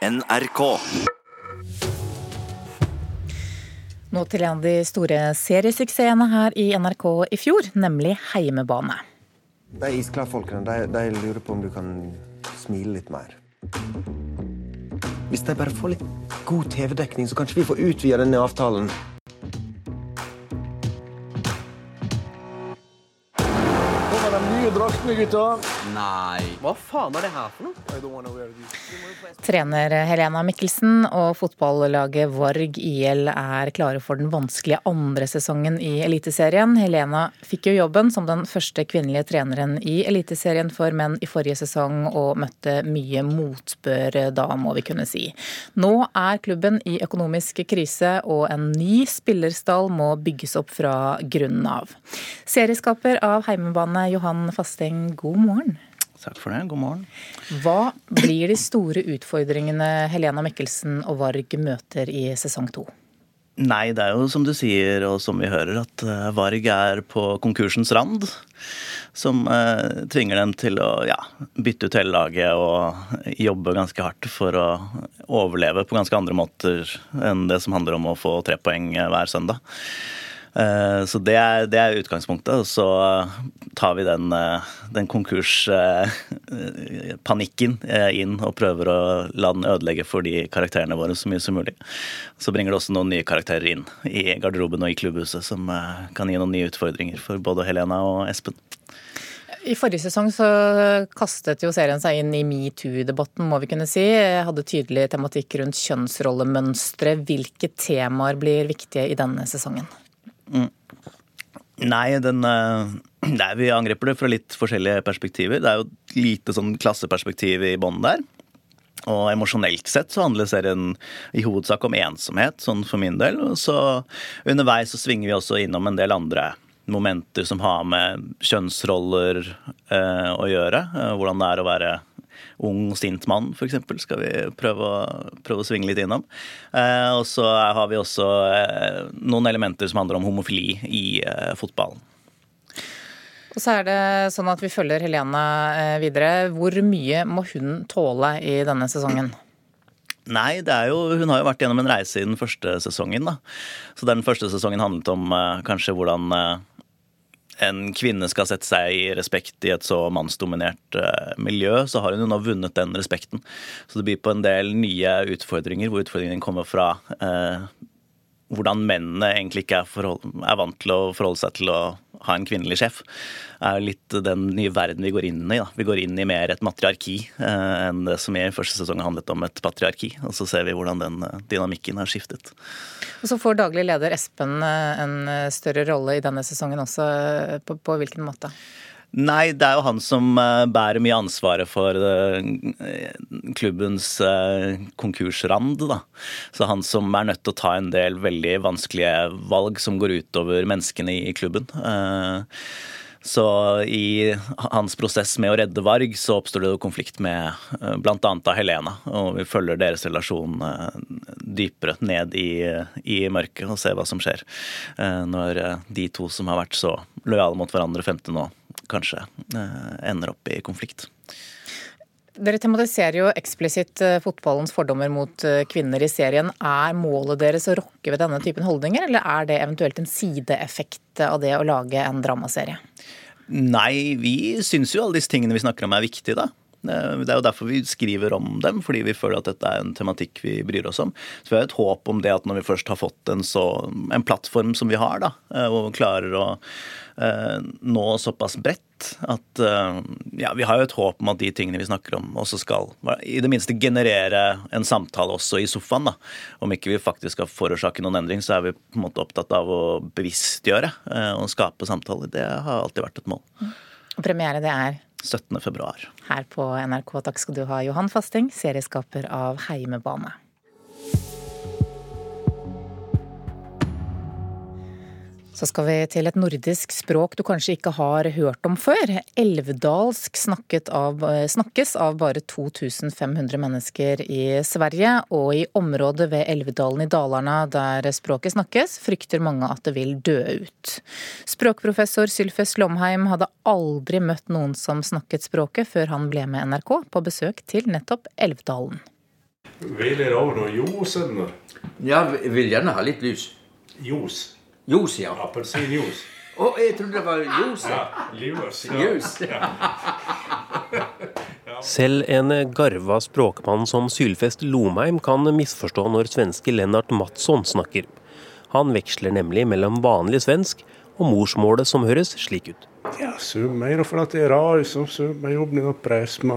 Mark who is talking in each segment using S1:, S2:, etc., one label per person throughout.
S1: NRK.
S2: Nå til en av de store seriesuksessene her i NRK i fjor, nemlig Heimebane.
S3: De isklarfolkene de, de lurer på om du kan smile litt mer. Hvis de bare får litt god TV-dekning, så kanskje vi får utvida denne avtalen.
S4: Draktene, gutta?
S5: Nei. Hva faen er det her for noe?
S2: Trener Helena Mikkelsen og fotballaget Varg IL er klare for den vanskelige andre sesongen i Eliteserien. Helena fikk jo jobben som den første kvinnelige treneren i Eliteserien for menn i forrige sesong, og møtte mye motbør da, må vi kunne si. Nå er klubben i økonomisk krise, og en ny spillerstall må bygges opp fra grunnen av. Serieskaper av heimebane Johan Fasteng, god morgen.
S6: Takk for det. God morgen.
S2: Hva blir de store utfordringene Helena Mikkelsen og Varg møter i sesong to?
S6: Nei, det er jo som du sier, og som vi hører, at eh, Varg er på konkursens rand. Som eh, tvinger dem til å ja, bytte ut hele laget og jobbe ganske hardt for å overleve på ganske andre måter enn det som handler om å få tre poeng eh, hver søndag. Eh, så det er, det er, utgangspunktet. Så tar vi den, eh, den konkurspanikken eh, inn og prøver å la den ødelegge for de karakterene våre så mye som mulig. Så bringer det også noen nye karakterer inn i garderoben og i klubbhuset som kan gi noen nye utfordringer for både Helena og Espen.
S2: I forrige sesong så kastet jo serien seg inn i metoo-debatten, må vi kunne si. Jeg Hadde tydelig tematikk rundt kjønnsrollemønstre. Hvilke temaer blir viktige i denne sesongen?
S6: Mm. Nei, den, nei, vi angriper det fra litt forskjellige perspektiver. Det er jo et lite sånn klasseperspektiv i bånn der. Og emosjonelt sett så handler serien i hovedsak om ensomhet, sånn for min del. Så underveis så svinger vi også innom en del andre momenter som har med kjønnsroller eh, å gjøre. Hvordan det er å være ung, sint mann, f.eks. Skal vi prøve å, prøve å, svinge litt innom. Eh, og så har vi også eh, noen elementer som handler om homofili i eh, fotballen.
S2: Og så er det sånn at vi følger Helena eh, videre. Hvor mye må hun tåle i denne sesongen?
S6: Nei, det er jo, hun har jo vært gjennom en reise i den første sesongen. da. Så Den første sesongen handlet om eh, kanskje hvordan uh, en kvinne skal sette seg i respekt i et så mannsdominert uh, miljø, så har hun jo nå vunnet den respekten. Så det blir på en del nye utfordringer, hvor utfordringen kommer fra uh, hvordan mennene egentlig ikke er, forhold, er, vant til å forholde seg til å ha en kvinnelig sjef, er litt den nye verden vi går inn i. Da. Vi går inn i mer et matriarki eh, enn det som i første sesong handlet om et patriarki. Og så ser vi hvordan den dynamikken har skiftet.
S2: Og Så får daglig leder Espen eh, en eh, større rolle i denne sesongen også. Eh, på, på hvilken måte?
S6: Nei, det er jo han som bærer mye ansvaret for klubbens konkursrand. da. Så han som er nødt til å ta en del veldig vanskelige valg som går utover menneskene i klubben. Så i hans prosess med å redde Varg, så oppstår det jo konflikt med eh, bl.a. Helena. Og vi følger deres relasjon eh, dypere ned i, i, mørket og ser hva som skjer. Eh, når de to som har vært så lojale mot hverandre 15 nå, kanskje ender opp i konflikt.
S2: Dere tematiserer jo eksplisitt fotballens fordommer mot kvinner i serien. Er målet deres å rokke ved denne typen holdninger, eller er det eventuelt en sideeffekt av det å lage en dramaserie?
S6: Nei, vi syns jo alle disse tingene vi snakker om er viktige, da. Det er jo derfor vi skriver om dem, fordi vi føler at dette er en tematikk vi bryr oss om. Så vi har et håp om det at når vi først har fått en, så, en plattform som vi har, da, eh, og klarer å eh, nå såpass bredt at eh, ja, vi har jo et håp om at de tingene vi snakker om, også skal i det minste generere en samtale også i sofaen. da. Om ikke vi faktisk skal forårsake noen endring, så er vi på en måte opptatt av å bevisstgjøre eh, og skape samtaler. Det har alltid vært et mål.
S2: Og premiere det er?
S6: 17. februar.
S2: Her på NRK. Takk skal du ha, Johan Fasting, serieskaper av Heimebane. Så skal vi til et nordisk språk du kanskje ikke har hørt om før. Elvdalsk av, snakkes av bare 2500 mennesker i Sverige, og i området ved Elvedalen i Dalarna der språket snakkes, frykter mange at det vil dø ut. Språkprofessor Sylfes Lomheim hadde aldri møtt noen som snakket språket før han ble med NRK på besøk til nettopp Elvdalen.
S4: Vil dere ha noe ljos? eller?
S1: Ja, vil gjerne ha litt lys.
S4: Juice.
S1: Juice, ja.
S4: Appelsinjuice.
S1: Å, jeg trodde det var juice.
S4: Ja, ja.
S1: Juice.
S7: Selv en garva språkmann som Sylfest Lomheim kan misforstå når svenske Lennart Matsson snakker. Han veksler nemlig mellom vanlig svensk og morsmålet som høres slik ut.
S4: Ja, summer, for at jeg reiser, summe jobber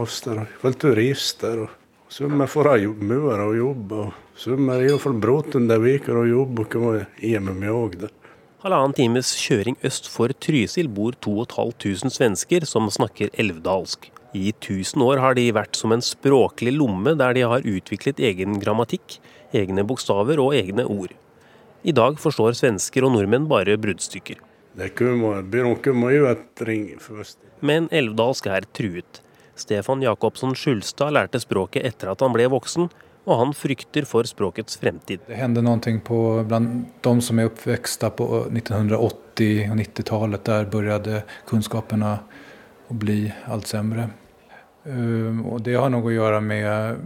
S4: oss der, og turister. og Summe for å mure og jobb, og Summe er iallfall bråtende uker å jobbe, og kan hjemme med òg.
S7: Halvannen times kjøring øst for Trysil bor 2500 svensker som snakker elvdalsk. I 1000 år har de vært som en språklig lomme der de har utviklet egen grammatikk, egne bokstaver og egne ord. I dag forstår svensker og nordmenn bare bruddstykker. Men elvdalsk er truet. Stefan Jacobsen Skjulstad lærte språket etter at han ble voksen, og han frykter for språkets fremtid.
S8: Det hender noe på, blant de som er oppvokst på 1980- og 90-tallet. Der begynte kunnskapene å bli alt sämre. Og det har noe å gjøre med,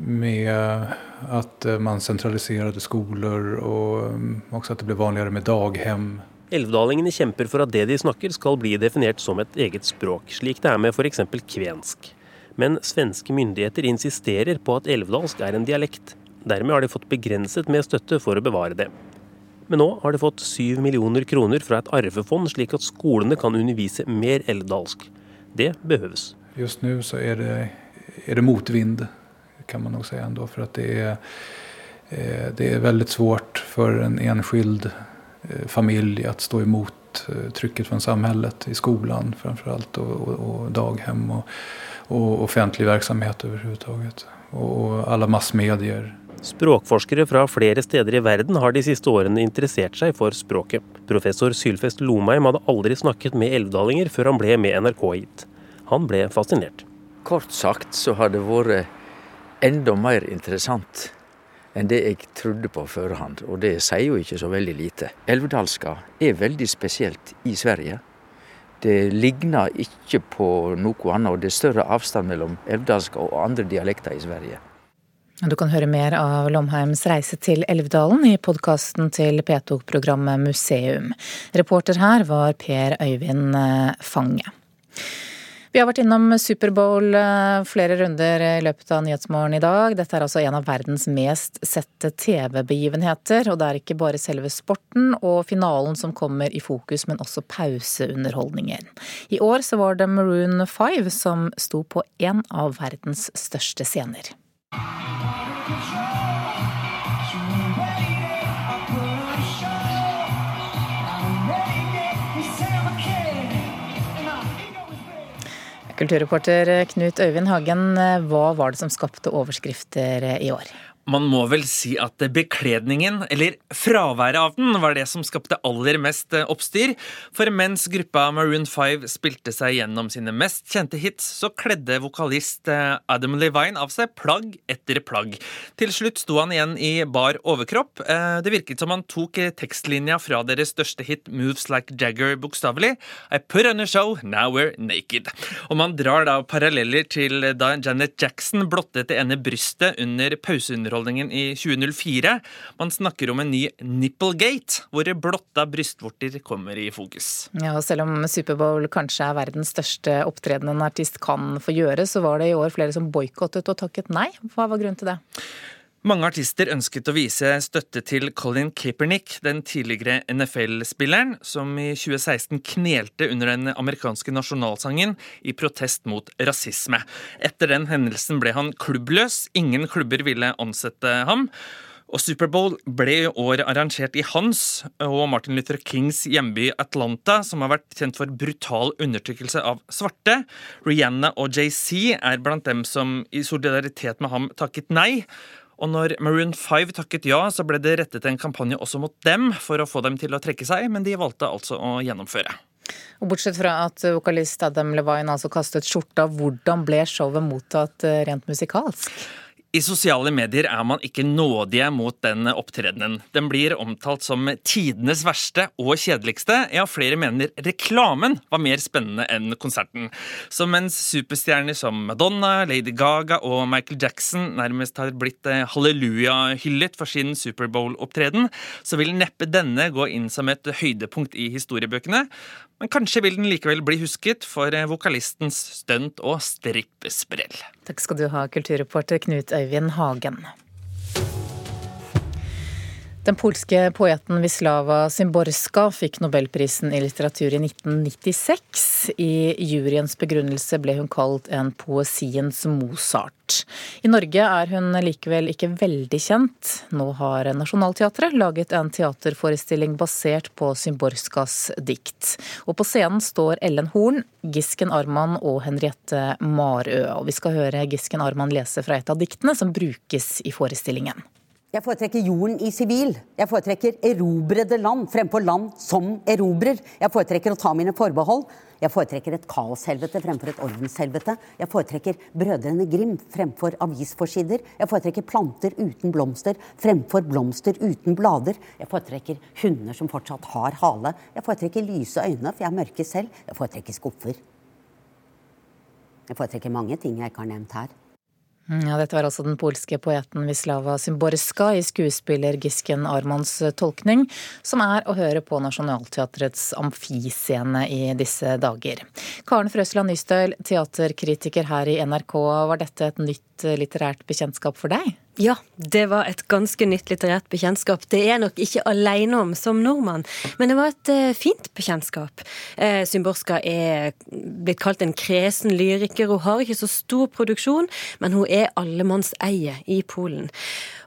S8: med at man sentraliserte skoler, og også at det ble vanligere med daghem.
S7: Elvdalingene kjemper for at det de snakker skal bli definert som et eget språk, slik det er med f.eks. kvensk. Men svenske myndigheter insisterer på at elvdalsk er en dialekt. Dermed har de fått begrenset med støtte for å bevare det. Men nå har de fått syv millioner kroner fra et arvefond, slik at skolene kan undervise mer elvdalsk. Det behøves.
S8: Just nå så er det, er det motvind, kan man nok si. For det er, eh, det er veldig vanskelig for en enskild eh, familie å stå imot trycket trykket fra samfunnet i skolen framförallt och, og, og daghem og, och, offentlig verksamhet överhuvudtaget. Och, Og alle massmedier.
S7: Språkforskere fra flere steder i verden har de siste årene interessert seg for språket. Professor Sylfest Lomheim hadde aldri snakket med elvdalinger før han ble med NRK hit. Han ble fascinert.
S1: Kort sagt så har det vært enda mer interessant enn det jeg trodde på førehand, og det sier jo ikke så veldig lite. Elvedalska er veldig spesielt i Sverige. Det ligner ikke på noe annet, og det er større avstand mellom elvedalska og andre dialekter i Sverige.
S2: Du kan høre mer av Lomheims reise til Elvdalen i podkasten til P2-programmet Museum. Reporter her var Per Øyvind Fange. Vi har vært innom Superbowl eh, flere runder i løpet av Nyhetsmorgen i dag. Dette er altså en av verdens mest sette TV-begivenheter. Og det er ikke bare selve sporten og finalen som kommer i fokus, men også pauseunderholdningen. I år så var det Maroon 5 som sto på en av verdens største scener. Kulturreporter Knut Øyvind Hagen, hva var det som skapte overskrifter i år?
S9: Man må vel si at bekledningen, eller fraværet av den, var det som skapte aller mest eh, oppstyr. For mens gruppa Maroon 5 spilte seg gjennom sine mest kjente hits, så kledde vokalist eh, Adam Levine av seg plagg etter plagg. Til slutt sto han igjen i bar overkropp. Eh, det virket som han tok tekstlinja fra deres største hit Moves Like Jagger bokstavelig. I put on a show, now we're naked. Og man drar da paralleller til da Janet Jackson blottet det ene brystet under pauseunderholdningen underholdningen i 2004. Man snakker om en ny nipplegate, hvor blotta brystvorter kommer i fokus.
S2: Ja, og Selv om Superbowl kanskje er verdens største opptreden en artist kan få gjøre, så var det i år flere som boikottet og takket nei. Hva var grunnen til det?
S9: Mange artister ønsket å vise støtte til Colin Kaepernick, den tidligere NFL-spilleren, som i 2016 knelte under den amerikanske nasjonalsangen i protest mot rasisme. Etter den hendelsen ble han klubbløs, ingen klubber ville ansette ham. Og Superbowl ble i år arrangert i hans og Martin Luther Kings hjemby Atlanta, som har vært kjent for brutal undertrykkelse av svarte. Rihanna og JC er blant dem som i solidaritet med ham takket nei. Og når Maroon 5 takket ja, så ble det rettet en kampanje også mot dem for å få dem til å trekke seg, men de valgte altså å gjennomføre.
S2: Og Bortsett fra at vokalist Adam Levine altså kastet skjorta, hvordan ble showet mottatt eh, rent musikalsk?
S9: I sosiale medier er man ikke nådige mot den opptredenen. Den blir omtalt som tidenes verste og kjedeligste. Ja, flere mener reklamen var mer spennende enn konserten. Så mens superstjerner som Madonna, Lady Gaga og Michael Jackson nærmest har blitt eh, halleluja-hyllet for sin Superbowl-opptreden, så vil neppe denne gå inn som et høydepunkt i historiebøkene. Men kanskje vil den likevel bli husket for vokalistens stunt og strippesprell.
S2: Takk skal du ha, kulturreporter Knut Øyvind Hagen. Den polske poeten Wislawa Szymborska fikk nobelprisen i litteratur i 1996. I juryens begrunnelse ble hun kalt en poesiens Mozart. I Norge er hun likevel ikke veldig kjent. Nå har Nationaltheatret laget en teaterforestilling basert på Szymborskas dikt. Og på scenen står Ellen Horn, Gisken Arman og Henriette Marø. Og vi skal høre Gisken Arman lese fra et av diktene som brukes i forestillingen.
S10: Jeg foretrekker jorden i sivil. Jeg foretrekker erobrede land fremfor land som erobrer. Jeg foretrekker å ta mine forbehold. Jeg foretrekker et kaoshelvete fremfor et ordenshelvete. Jeg foretrekker Brødrene Grim fremfor avisforsider. Jeg foretrekker planter uten blomster fremfor blomster uten blader. Jeg foretrekker hunder som fortsatt har hale. Jeg foretrekker lyse øyne, for jeg er mørke selv. Jeg foretrekker skuffer. Jeg foretrekker mange ting jeg ikke har nevnt her.
S2: Mm, ja, dette var altså den polske poeten Wislawa Symborska i skuespiller Gisken Armans tolkning, som er å høre på Nationaltheatrets amfiscene i disse dager. Karen Frøsland Nystøl, teaterkritiker her i NRK, var dette et nytt litterært bekjentskap for deg?
S11: Ja, det var et ganske nytt litterært bekjentskap. Det er jeg nok ikke alene om som nordmann, men det var et uh, fint bekjentskap. Uh, Symborska er blitt kalt en kresen lyriker. Hun har ikke så stor produksjon, men hun er allemannseie i Polen.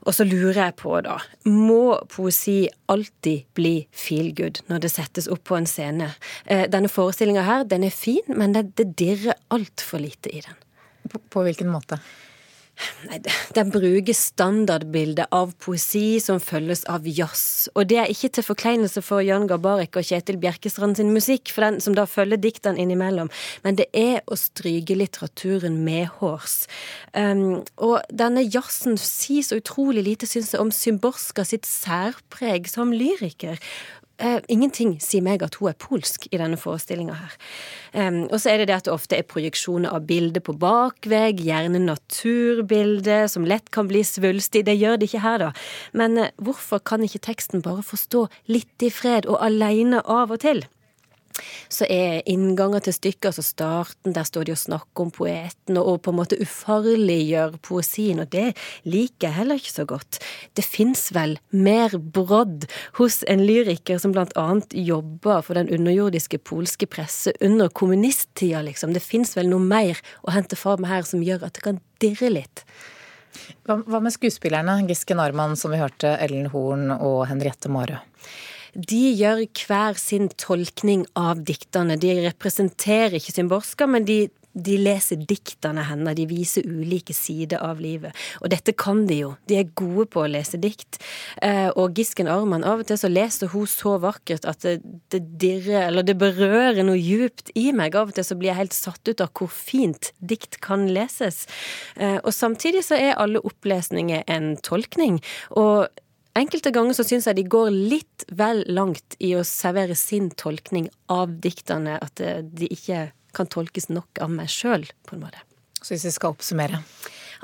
S11: Og så lurer jeg på, da, må poesi alltid bli feel good når det settes opp på en scene? Uh, denne forestillinga her, den er fin, men det, det dirrer altfor lite i den.
S2: På, på hvilken måte?
S11: Nei, Den bruker standardbildet av poesi som følges av jazz. Og det er ikke til forkleinelse for Jan Gabarek og Kjetil Bjerkestrand sin musikk, for den som da følger diktene innimellom, men det er å stryke litteraturen medhårs. Um, og denne jazzen sier så utrolig lite, syns jeg, om Symborska sitt særpreg som lyriker. Uh, ingenting sier meg at hun er polsk i denne forestillinga her. Um, og så er det det at det ofte er projeksjoner av bilder på bakvegg, gjerne naturbilder, som lett kan bli svulstig. Det gjør det ikke her, da. Men eh, hvorfor kan ikke teksten bare få stå litt i fred og aleine av og til? Så er innganger til stykket, altså starten, der står de og snakker om poeten, og på en måte ufarliggjør poesien, og det liker jeg heller ikke så godt. Det fins vel mer brodd hos en lyriker som blant annet jobber for den underjordiske polske presse under kommunisttida, liksom. Det fins vel noe mer å hente fram her som gjør at det kan dirre litt.
S2: Hva med skuespillerne, Giske Narman, som vi hørte, Ellen Horn og Henriette Marø?
S11: De gjør hver sin tolkning av diktene. De representerer ikke Symborska, men de, de leser diktene hennes. De viser ulike sider av livet. Og dette kan de jo. De er gode på å lese dikt. Eh, og Gisken Arman, av og til så leser hun så vakkert at det, det dirrer, eller det berører noe djupt i meg. Av og til så blir jeg helt satt ut av hvor fint dikt kan leses. Eh, og samtidig så er alle opplesninger en tolkning. Og Enkelte ganger så syns jeg de går litt vel langt i å servere sin tolkning av diktene, at eh, de ikke kan tolkes nok av meg sjøl, på en måte.
S2: Så hvis vi skal oppsummere?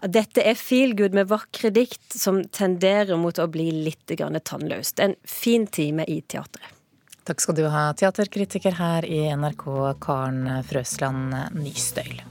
S11: Dette er feel good med vakre dikt som tenderer mot å bli litt tannløst. En fin time i teatret.
S2: Takk skal du ha, teaterkritiker her i NRK, Karen Frøsland Nystøyl.